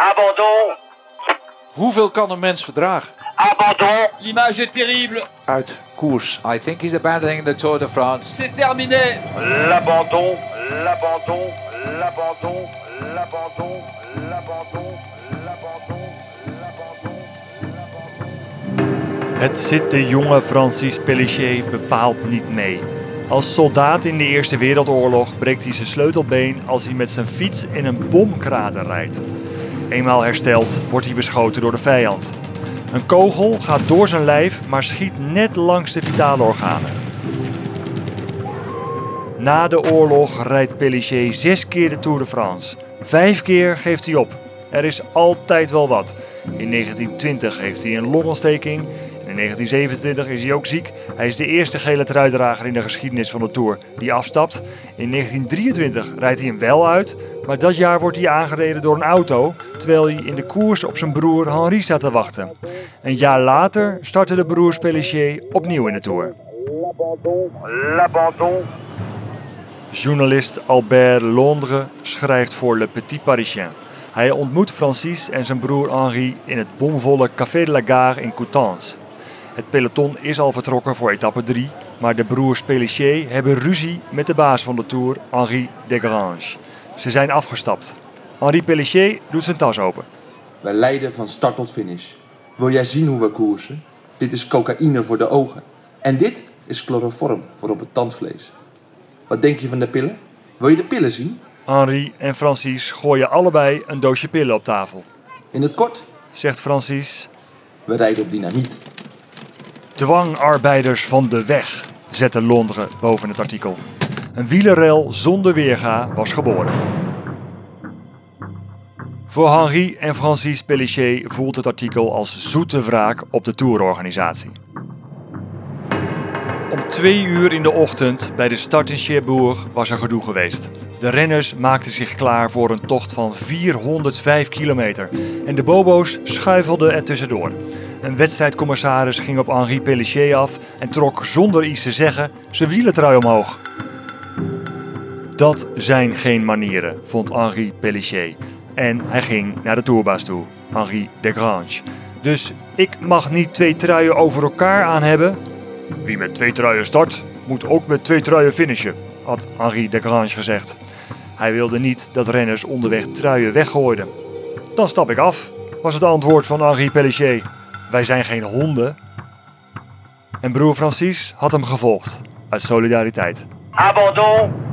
Abandon. Hoeveel kan een mens verdragen? Abandon. L'image est terrible. Uit koers. I think he's abandoning the Tour de France. C'est terminé. L'abandon. L'abandon. L'abandon. L'abandon. L'abandon. Het zit de jonge Francis Pellicher bepaald niet mee. Als soldaat in de Eerste Wereldoorlog breekt hij zijn sleutelbeen als hij met zijn fiets in een bomkrater rijdt. Eenmaal hersteld wordt hij beschoten door de vijand. Een kogel gaat door zijn lijf, maar schiet net langs de vitale organen. Na de oorlog rijdt Pellicher zes keer de Tour de France. Vijf keer geeft hij op. Er is altijd wel wat. In 1920 heeft hij een longontsteking. In 1927 is hij ook ziek. Hij is de eerste gele truidrager in de geschiedenis van de Tour die afstapt. In 1923 rijdt hij hem wel uit, maar dat jaar wordt hij aangereden door een auto, terwijl hij in de koers op zijn broer Henri staat te wachten. Een jaar later starten de broers Pellicher opnieuw in de Tour. L'abandon. L'abandon. Journalist Albert Londres schrijft voor Le Petit Parisien. Hij ontmoet Francis en zijn broer Henri in het bomvolle Café de la Gare in Coutances. Het peloton is al vertrokken voor etappe 3, maar de broers Pellicher hebben ruzie met de baas van de Tour, Henri Desgrange. Ze zijn afgestapt. Henri Pellicher doet zijn tas open. Wij leiden van start tot finish. Wil jij zien hoe we koersen? Dit is cocaïne voor de ogen. En dit is chloroform voor op het tandvlees. Wat denk je van de pillen? Wil je de pillen zien? Henri en Francis gooien allebei een doosje pillen op tafel. In het kort, Zegt Francis, we rijden op dynamiet. Dwangarbeiders van de weg, zette Londres boven het artikel. Een wielerrel zonder weerga was geboren. Voor Henri en Francis Pellicher voelt het artikel als zoete wraak op de tourorganisatie. Om twee uur in de ochtend bij de start in Cherbourg was er gedoe geweest. De renners maakten zich klaar voor een tocht van 405 kilometer en de bobo's schuifelden er tussendoor. Een wedstrijdcommissaris ging op Henri Pellicher af en trok zonder iets te zeggen zijn wielentrui omhoog. Dat zijn geen manieren, vond Henri Pellicher. En hij ging naar de tourbaas toe, Henri Desgrange. Dus ik mag niet twee truien over elkaar aan hebben? Wie met twee truien start, moet ook met twee truien finishen, had Henri Desgrange gezegd. Hij wilde niet dat renners onderweg truien weggooiden. Dan stap ik af, was het antwoord van Henri Pellicher. Wij zijn geen honden. En broer Francis had hem gevolgd, uit solidariteit. Abandon.